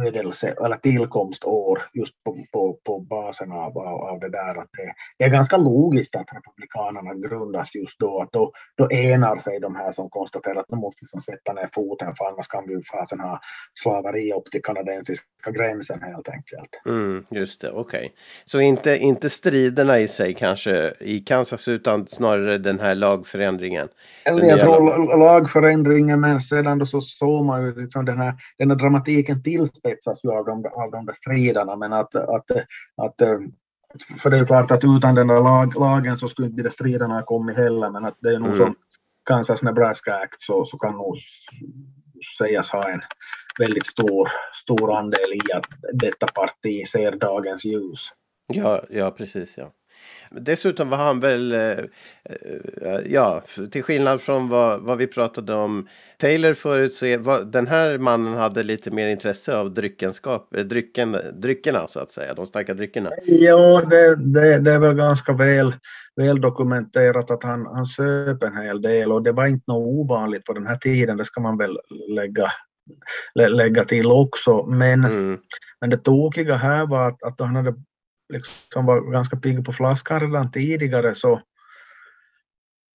födelse eller tillkomstår just på, på, på basen av, av, av det där. Att det, det, är ganska logiskt att republikanerna grundas just då, att då, då enar sig de här som konstaterar att de måste liksom sätta ner foten för annars kan vi fasen ha slaveri upp till kanadensiska gränsen helt enkelt. Mm, just det, okej. Okay. Så inte, inte striderna i sig kanske i Kansas utan snarare den här lagförändringen? Eller jag tror lagförändringen men sedan då så såg man ju liksom den här, den här dramatiken till tillspetsas ju av de, av de där striderna, men att, att, att för det är klart att utan den där lag, lagen så skulle inte de striderna ha kommit heller, men att det är nog mm. som Kansas Nebraska Act så, så kan nog sägas ha en väldigt stor, stor andel i att detta parti ser dagens ljus. Ja, ja precis. Ja. Dessutom var han väl, eh, eh, ja, till skillnad från vad, vad vi pratade om Taylor förut så är, den här mannen hade lite mer intresse av dryckenskap, eh, drycken, dryckerna så att säga, de starka dryckerna. Ja, det, det, det är väl ganska väl, väl dokumenterat att han, han söp en hel del och det var inte något ovanligt på den här tiden, det ska man väl lägga lägga till också. Men, mm. men det tokiga här var att, att han hade liksom var ganska pigg på flaskan redan tidigare så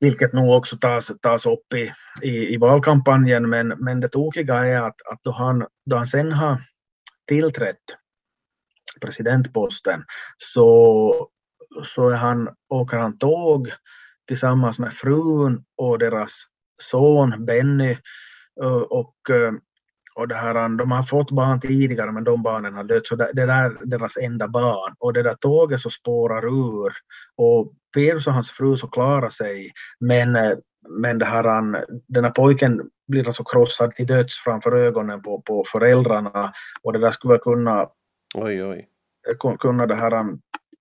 vilket nog också tas, tas upp i, i, i valkampanjen, men, men det tokiga är att, att då, han, då han sen har tillträtt presidentposten så, så är han, åker han tåg tillsammans med frun och deras son Benny och och det här, de har fått barn tidigare men de barnen har dött så det, det är deras enda barn och det där tåget så spårar ur och Pirus och hans fru så klarar sig men, men det här, den här pojken blir alltså krossad till döds framför ögonen på, på föräldrarna och det där skulle kunna oj, oj. kunna det här,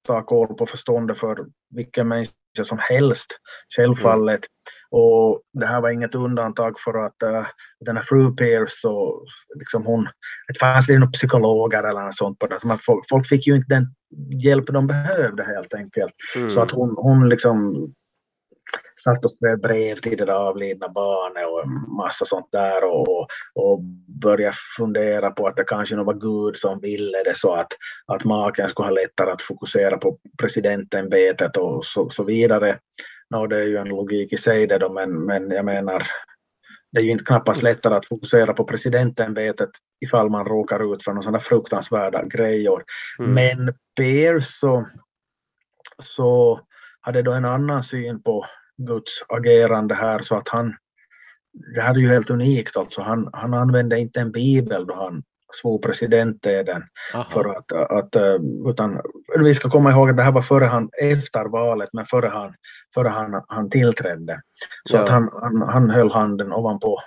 ta koll på förståndet för vilken människa som helst självfallet. Mm. Och det här var inget undantag för att uh, den här fru Pierce, så, liksom hon, det fanns några psykologer eller något sånt på det. Så folk, folk fick ju inte den hjälp de behövde helt enkelt. Mm. Så att hon, hon liksom satt och skrev brev till det där avlidna barnet och massa sånt där och, och började fundera på att det kanske nog var Gud som ville det så att, att maken skulle ha lättare att fokusera på presidentämbetet och så, så vidare. No, det är ju en logik i sig det då, men, men jag menar det är ju inte knappast lättare att fokusera på presidentämbetet ifall man råkar ut för några sådana fruktansvärda grejer. Mm. Men Peer så, så hade då en annan syn på Guds agerande här så att han, det här är ju helt unikt alltså, han, han använde inte en bibel då han svor presidenteden. För att, att, utan, vi ska komma ihåg att det här var före han, efter valet, men före han, före han, han tillträdde. Så ja. att han, han, han höll handen ovanpå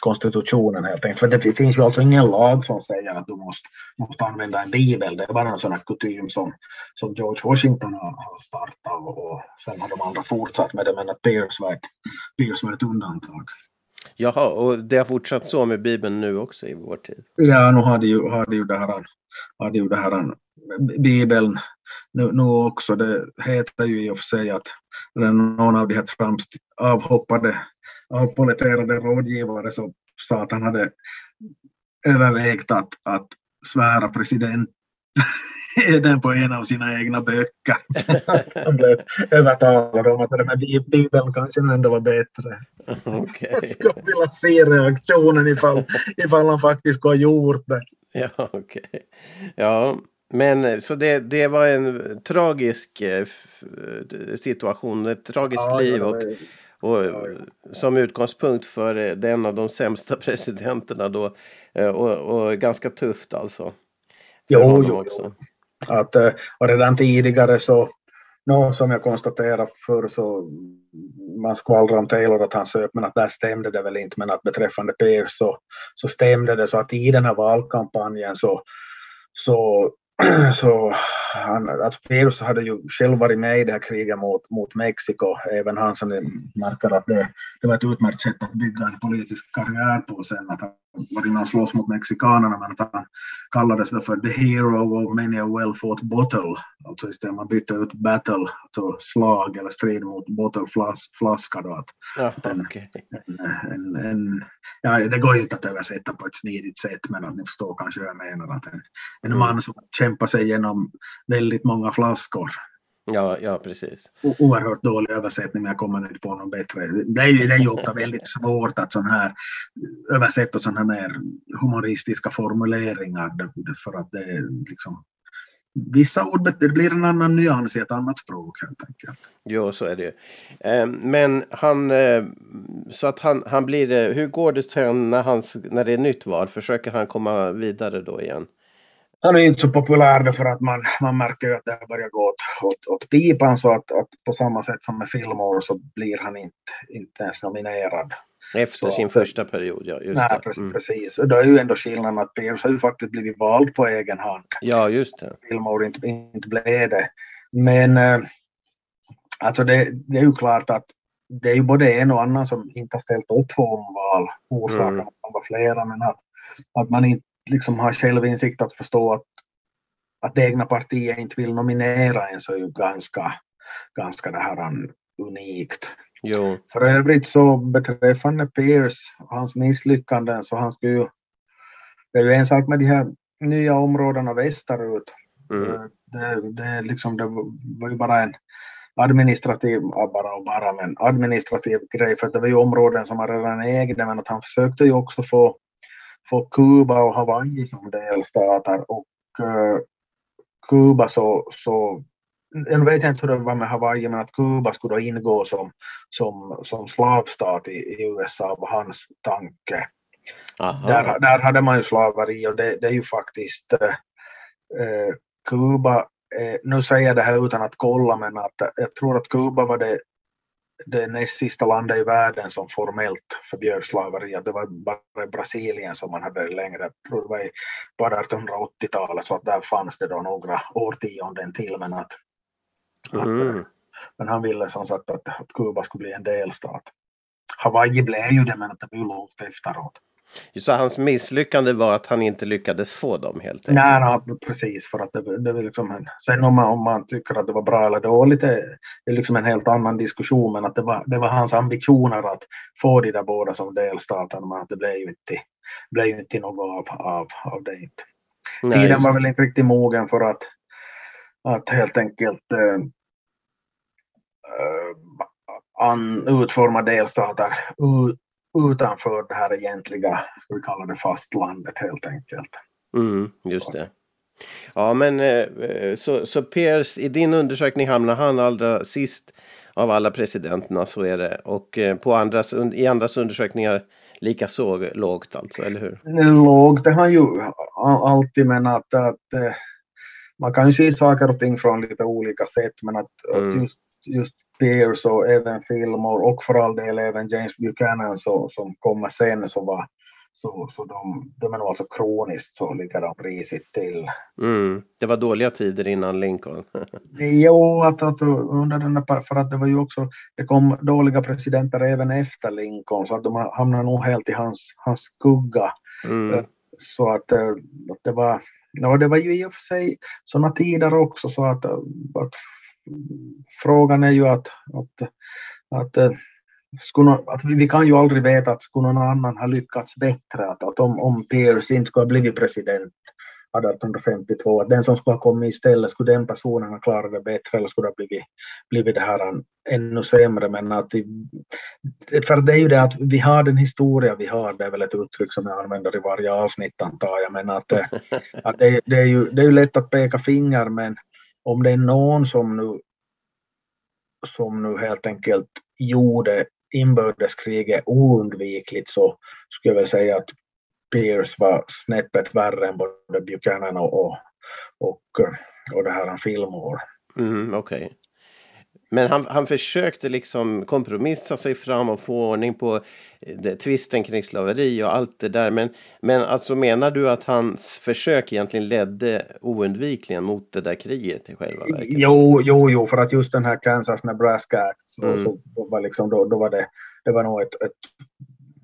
konstitutionen helt enkelt. För det finns ju alltså ingen lag som säger att du måste, måste använda en bibel. Det är bara en sån här kutym som, som George Washington har, startat och sen har de andra fortsatt med det. Men att Pierce var ett, Pierce var ett undantag. Jaha, och det har fortsatt så med Bibeln nu också i vår tid? Ja, nu har de ju, har det, ju det här, har det, ju det här Bibeln nu, nu också. Det heter ju i och för sig att någon av de här Trumps avhoppade, avpoliterade rådgivare så sa att han hade övervägt att, att svära president den på en av sina egna böcker. Han blev övertalad om att det med Bibeln kanske ändå var bättre. Okej. Jag skulle vilja se reaktionen ifall, ifall han faktiskt skulle ha gjort det. Ja, okej. Ja, men så det, det var en tragisk eh, f- situation, ett tragiskt Ja, liv och, och som utgångspunkt för eh, den av de sämsta presidenterna då. Eh, Och, och ganska tufft alltså. För Jo, honom jo, också. Att, eh, och redan tidigare så, no, som jag konstaterade förr så man skvallrade om Taylor att han söp men att där stämde det väl inte. Men att beträffande Pierce så, så stämde det. Så att i den här valkampanjen så, så, så han, att Pierce hade ju själv varit med i det här kriget mot, mot Mexiko, även han som märker att det, det var ett utmärkt sätt att bygga en politisk karriär på sen, att han var inne och slåss mot mexikanerna men att han kallades för the hero of many a well fought battle. Alltså istället man bytte ut battle, alltså slag eller strid mot bottle, flas, flaska då. Att Ja, Den- okej. en, en, en, ja, det går ju inte att översätta på ett smidigt sätt men att ni förstår kanske vad jag menar. Att en, en Mm. man som kämpar sig igenom väldigt många flaskor. Ja, ja, precis. O- Oerhört dålig översättning men jag kommer inte på någon bättre. Det är det är ju ofta väldigt svårt att sån här översätta sådana här mer humoristiska formuleringar för att det är liksom Vissa ord, det blir en annan nyans i ett annat språk helt enkelt. Jo, så är det ju. Eh, Men han, eh, så att han, han blir, eh, hur går det sen när, hans, när det är nytt val? Försöker han komma vidare då igen? Han är inte så populär därför att man, man märker ju att det börjar gå åt, åt, åt pipan så att, att på samma sätt som med Fillmore så blir han inte, inte ens nominerad. Efter Så- sin första period, ja. Just Nej, det. precis. Mm. precis. Då är ju ändå skillnaden att Pierce har ju faktiskt blivit vald på egen hand. Ja, just det. Fillmore inte, inte blev det. Men eh, alltså det, det är ju klart att det är ju både en och annan som inte har ställt upp på omval. Orsakerna Mm. kan vara flera men att, att man inte liksom har självinsikt att förstå att, att det egna partiet inte vill nominera en så är ju ganska, ganska det här um, unikt. Jo. För övrigt så beträffande Pierce och hans misslyckanden så han skulle ju, det är ju en sak med de här nya områdena västerut. Mm. Eh, Det, det, liksom, det var ju bara en administrativ, bara och bara, men administrativ grej för det var ju områden som han redan ägde men att han försökte ju också få, få Kuba och Hawaii som delstater och eh, Kuba så, så jag vet inte hur det var med Hawaii men att Kuba skulle då ingå som, som, som slavstat i, i USA var hans tanke. Aha. Där, där hade man ju slaveri och det, det är ju faktiskt eh, eh, Kuba, eh, nu säger jag det här utan att kolla men att jag tror att Kuba var det, det näst sista landet i världen som formellt förbjöd slaveri. Att det var bara Brasilien som man hade längre, jag tror det var på 1880-talet så att där fanns det då några årtionden till men att, att Mm. men han ville som sagt att, att Kuba skulle bli en delstat. Hawaii blev ju det men att det blev långt efteråt. Så hans misslyckande var att han inte lyckades få dem helt enkelt? Nej, nej, precis. För att det, det var liksom en, sen om man, om man tycker att det var bra eller dåligt, det, det är liksom en helt annan diskussion. Men att det var, det var hans ambitioner att få de där båda som delstater, men att det blev ju inte, blev ju inte något av, av, av det. Inte. Nej, Tiden var väl inte riktigt mogen för att, att helt enkelt eh, an, utforma delstater u, utanför det här egentliga, ska vi kalla det fastlandet helt enkelt. Mm, just det. Ja, men eh, så, så Pierce, i din undersökning hamnar han allra sist av alla presidenterna, så är det. Och eh, på andras, i andras undersökningar lika så lågt alltså, eller hur? lågt är han ju alltid men att, att eh, man kan ju se saker och ting från lite olika sätt men att att Mm. just, just Pierce och även Fillmore och för all del även James Buchanan så, som kommer sen så var, så, så de, de är nog alltså kroniskt så ligger de risigt till. Mm. Det var dåliga tider innan Lincoln. jo, att, att under den där, för att det var ju också, det kom dåliga presidenter även efter Lincoln så att de hamnade nog helt i hans, hans skugga. Mm. Så att, att det var, ja, det var ju i och för sig sådana tider också så att, att frågan är ju att, att, att eh, skulle, att vi kan ju aldrig veta att skulle någon annan ha lyckats bättre, att, att om, om Pierce inte skulle ha blivit president 1852, att den som skulle ha kommit istället, skulle den personen ha klarat det bättre eller skulle det ha blivit, blivit det här ännu sämre. Men att, för det är ju det att vi har den historia vi har, det är väl ett uttryck som jag använder i varje avsnitt antar jag, men att, eh, att det, det, är ju, det är ju lätt att peka finger, men om det är någon som nu som nu helt enkelt gjorde inbördeskriget oundvikligt så skulle jag väl säga att Pierce var snäppet värre än både Buchanan och, och, och, och det här Fillmore. Mm, Okej. Okay. Men han, han försökte liksom kompromissa sig fram och få ordning på eh, det, tvisten kring slaveri och allt det där. Men, men alltså menar du att hans försök egentligen ledde oundvikligen mot det där kriget i själva verket? Jo, jo, jo, för att just den här Kansas-Nebraska Act, så, mm. så, då, var liksom, då, då var det, det var nog ett, ett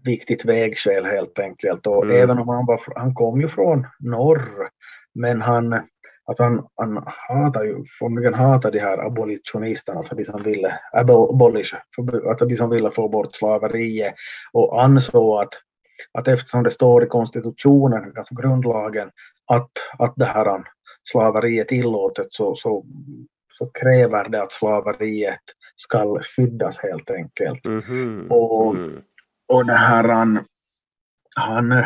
viktigt vägskäl helt enkelt. Och mm. även om han, var, han kom ju från norr, men han att han, han hatar ju, formligen hatar de här abolitionisterna, alltså de som ville, abolish, att de som ville få bort slaveriet och ansåg att, att eftersom det står i konstitutionen, alltså grundlagen, att, att det här slaveriet tillåtet så, så, så kräver det att slaveriet ska skyddas helt enkelt. Mm -hmm. Och, mm. och det här han, han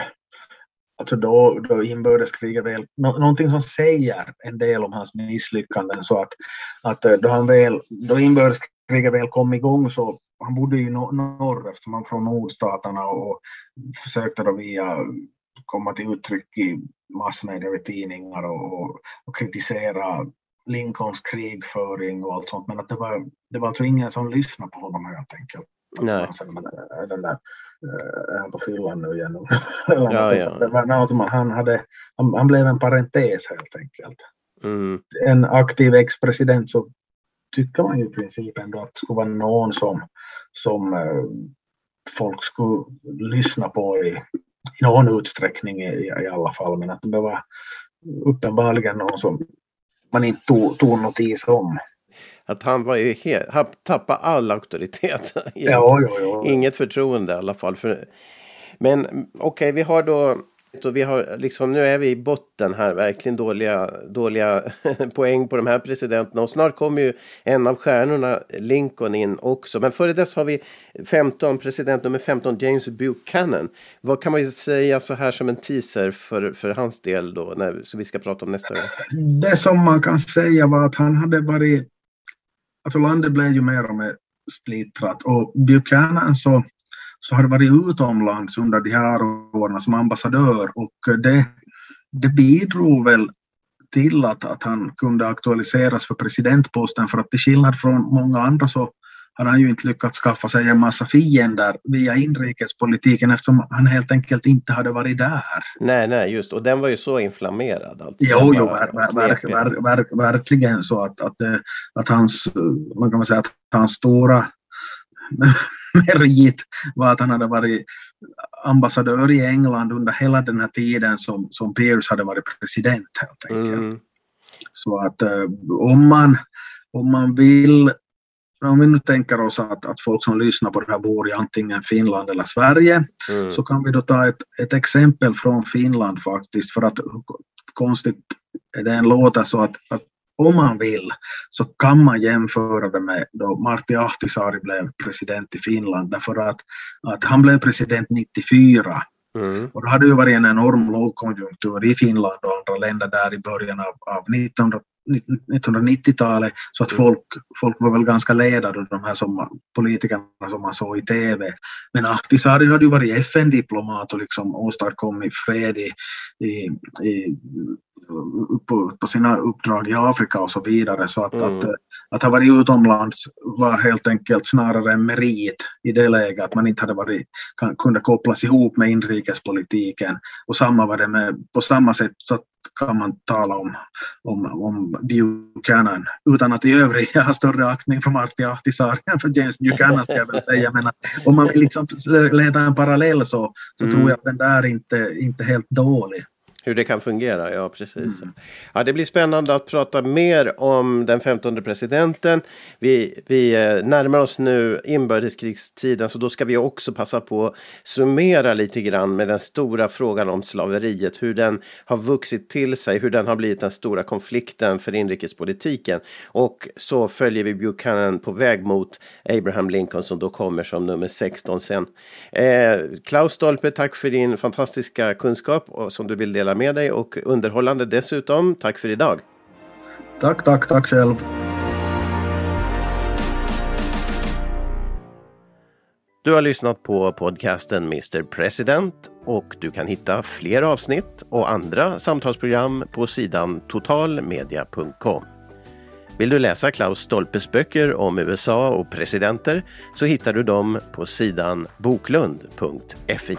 alltså då, då inbördeskriget väl, nå, någonting som säger en del om hans misslyckanden så att, att eh, då, han väl, då inbördeskriget väl kom igång så han bodde ju norr eftersom han från nordstaterna och försökte då via komma till uttryck i massmedia och tidningar och, och, och kritisera Lincolns krigföring och allt sånt men att det var, det var alltså ingen som lyssnade på honom helt enkelt. Nej. Den där, är han på fyllan nu igen? ja, ja. Som han, hade, han, han blev en parentes helt enkelt. Mm. En aktiv ex-president så tycker man ju i princip ändå att det skulle vara någon som, som eh, folk skulle lyssna på i, i någon utsträckning i, i alla fall. Men att det var uppenbarligen någon som man inte tog, tog notis om. Att han var ju helt, han tappade all auktoritet. ja, ja, ja. Inget förtroende i alla fall. För, men okej, okay, vi har då så vi har liksom, nu är vi i botten här, verkligen dåliga, dåliga poäng på de här presidenterna. Och snart kommer ju en av stjärnorna, Lincoln, in också. Men före dess har vi 15, president nummer 15, James Buchanan. Vad kan man säga så här som en teaser för, för hans del då, när, så vi ska prata om nästa gång? Det som man kan säga var att han hade varit alltså landet blev ju mer och mer splittrat. Och Buchanan så, så har varit utomlands under de här åren som ambassadör. Och det, det bidrog väl till att, att han kunde aktualiseras för presidentposten. För att till skillnad från många andra så har han ju inte lyckats skaffa sig en massa fiender via inrikespolitiken eftersom han helt enkelt inte hade varit där. Nej, nej, just och den var ju så inflammerad. Alltså. Jo, jo ver, ver, ver, ver, verkligen så att, att, eh, att hans, man kan säga att hans stora merit var att han hade varit ambassadör i England under hela den här tiden som, som Pierce hade varit president helt enkelt. Mm. Så att eh, om man, om man vill om vi nu tänker oss att, att folk som lyssnar på det här bor i antingen Finland eller Sverige, mm. så kan vi då ta ett, ett exempel från Finland faktiskt, för att konstigt det låter så att, att om man vill så kan man jämföra det med då Martti Ahtisaari blev president i Finland, därför att, att han blev president 94 Mm. Och då hade det ju varit en enorm lågkonjunktur i Finland och andra länder där i början av, av 1900 1990-talet så att mm. folk, folk var väl ganska ledade de här som, politikerna som man såg i TV. Men Ahtisaari hade ju varit FN-diplomat och liksom åstadkommit fred i, i, i på, på, sina uppdrag i Afrika och så vidare. Så att, mm. att, att ha varit utomlands var helt enkelt snarare en merit i det läget, att man inte hade varit, kan, kunde kopplas ihop med inrikespolitiken. Och samma var det med, på samma sätt så kan man tala om, om, om Buchanan, utan att i övrigt ha större aktning för Martti Ahtisaari än för James Buchanan ska jag väl säga. Men om man vill liksom leda en parallell så, så mm. tror jag att den där inte, inte helt dålig. Hur det kan fungera, ja precis. Mm. Ja, det blir spännande att prata mer om den 15 presidenten. Vi, vi eh, närmar oss nu inbördeskrigstiden så då ska vi också passa på att summera lite grann med den stora frågan om slaveriet. Hur den har vuxit till sig, hur den har blivit den stora konflikten för inrikespolitiken. Och så följer vi Buchanan på väg mot Abraham Lincoln som då kommer som nummer 16 sen. Eh, Klaus Stolpe, tack för din fantastiska kunskap och som du vill dela med dig och underhållande dessutom. Tack för idag. Tack, tack, tack själv. Du har lyssnat på podcasten Mr President och du kan hitta fler avsnitt och andra samtalsprogram på sidan totalmedia.com. Vill du läsa Klaus Stolpes böcker om USA och presidenter så hittar du dem på sidan boklund.fi.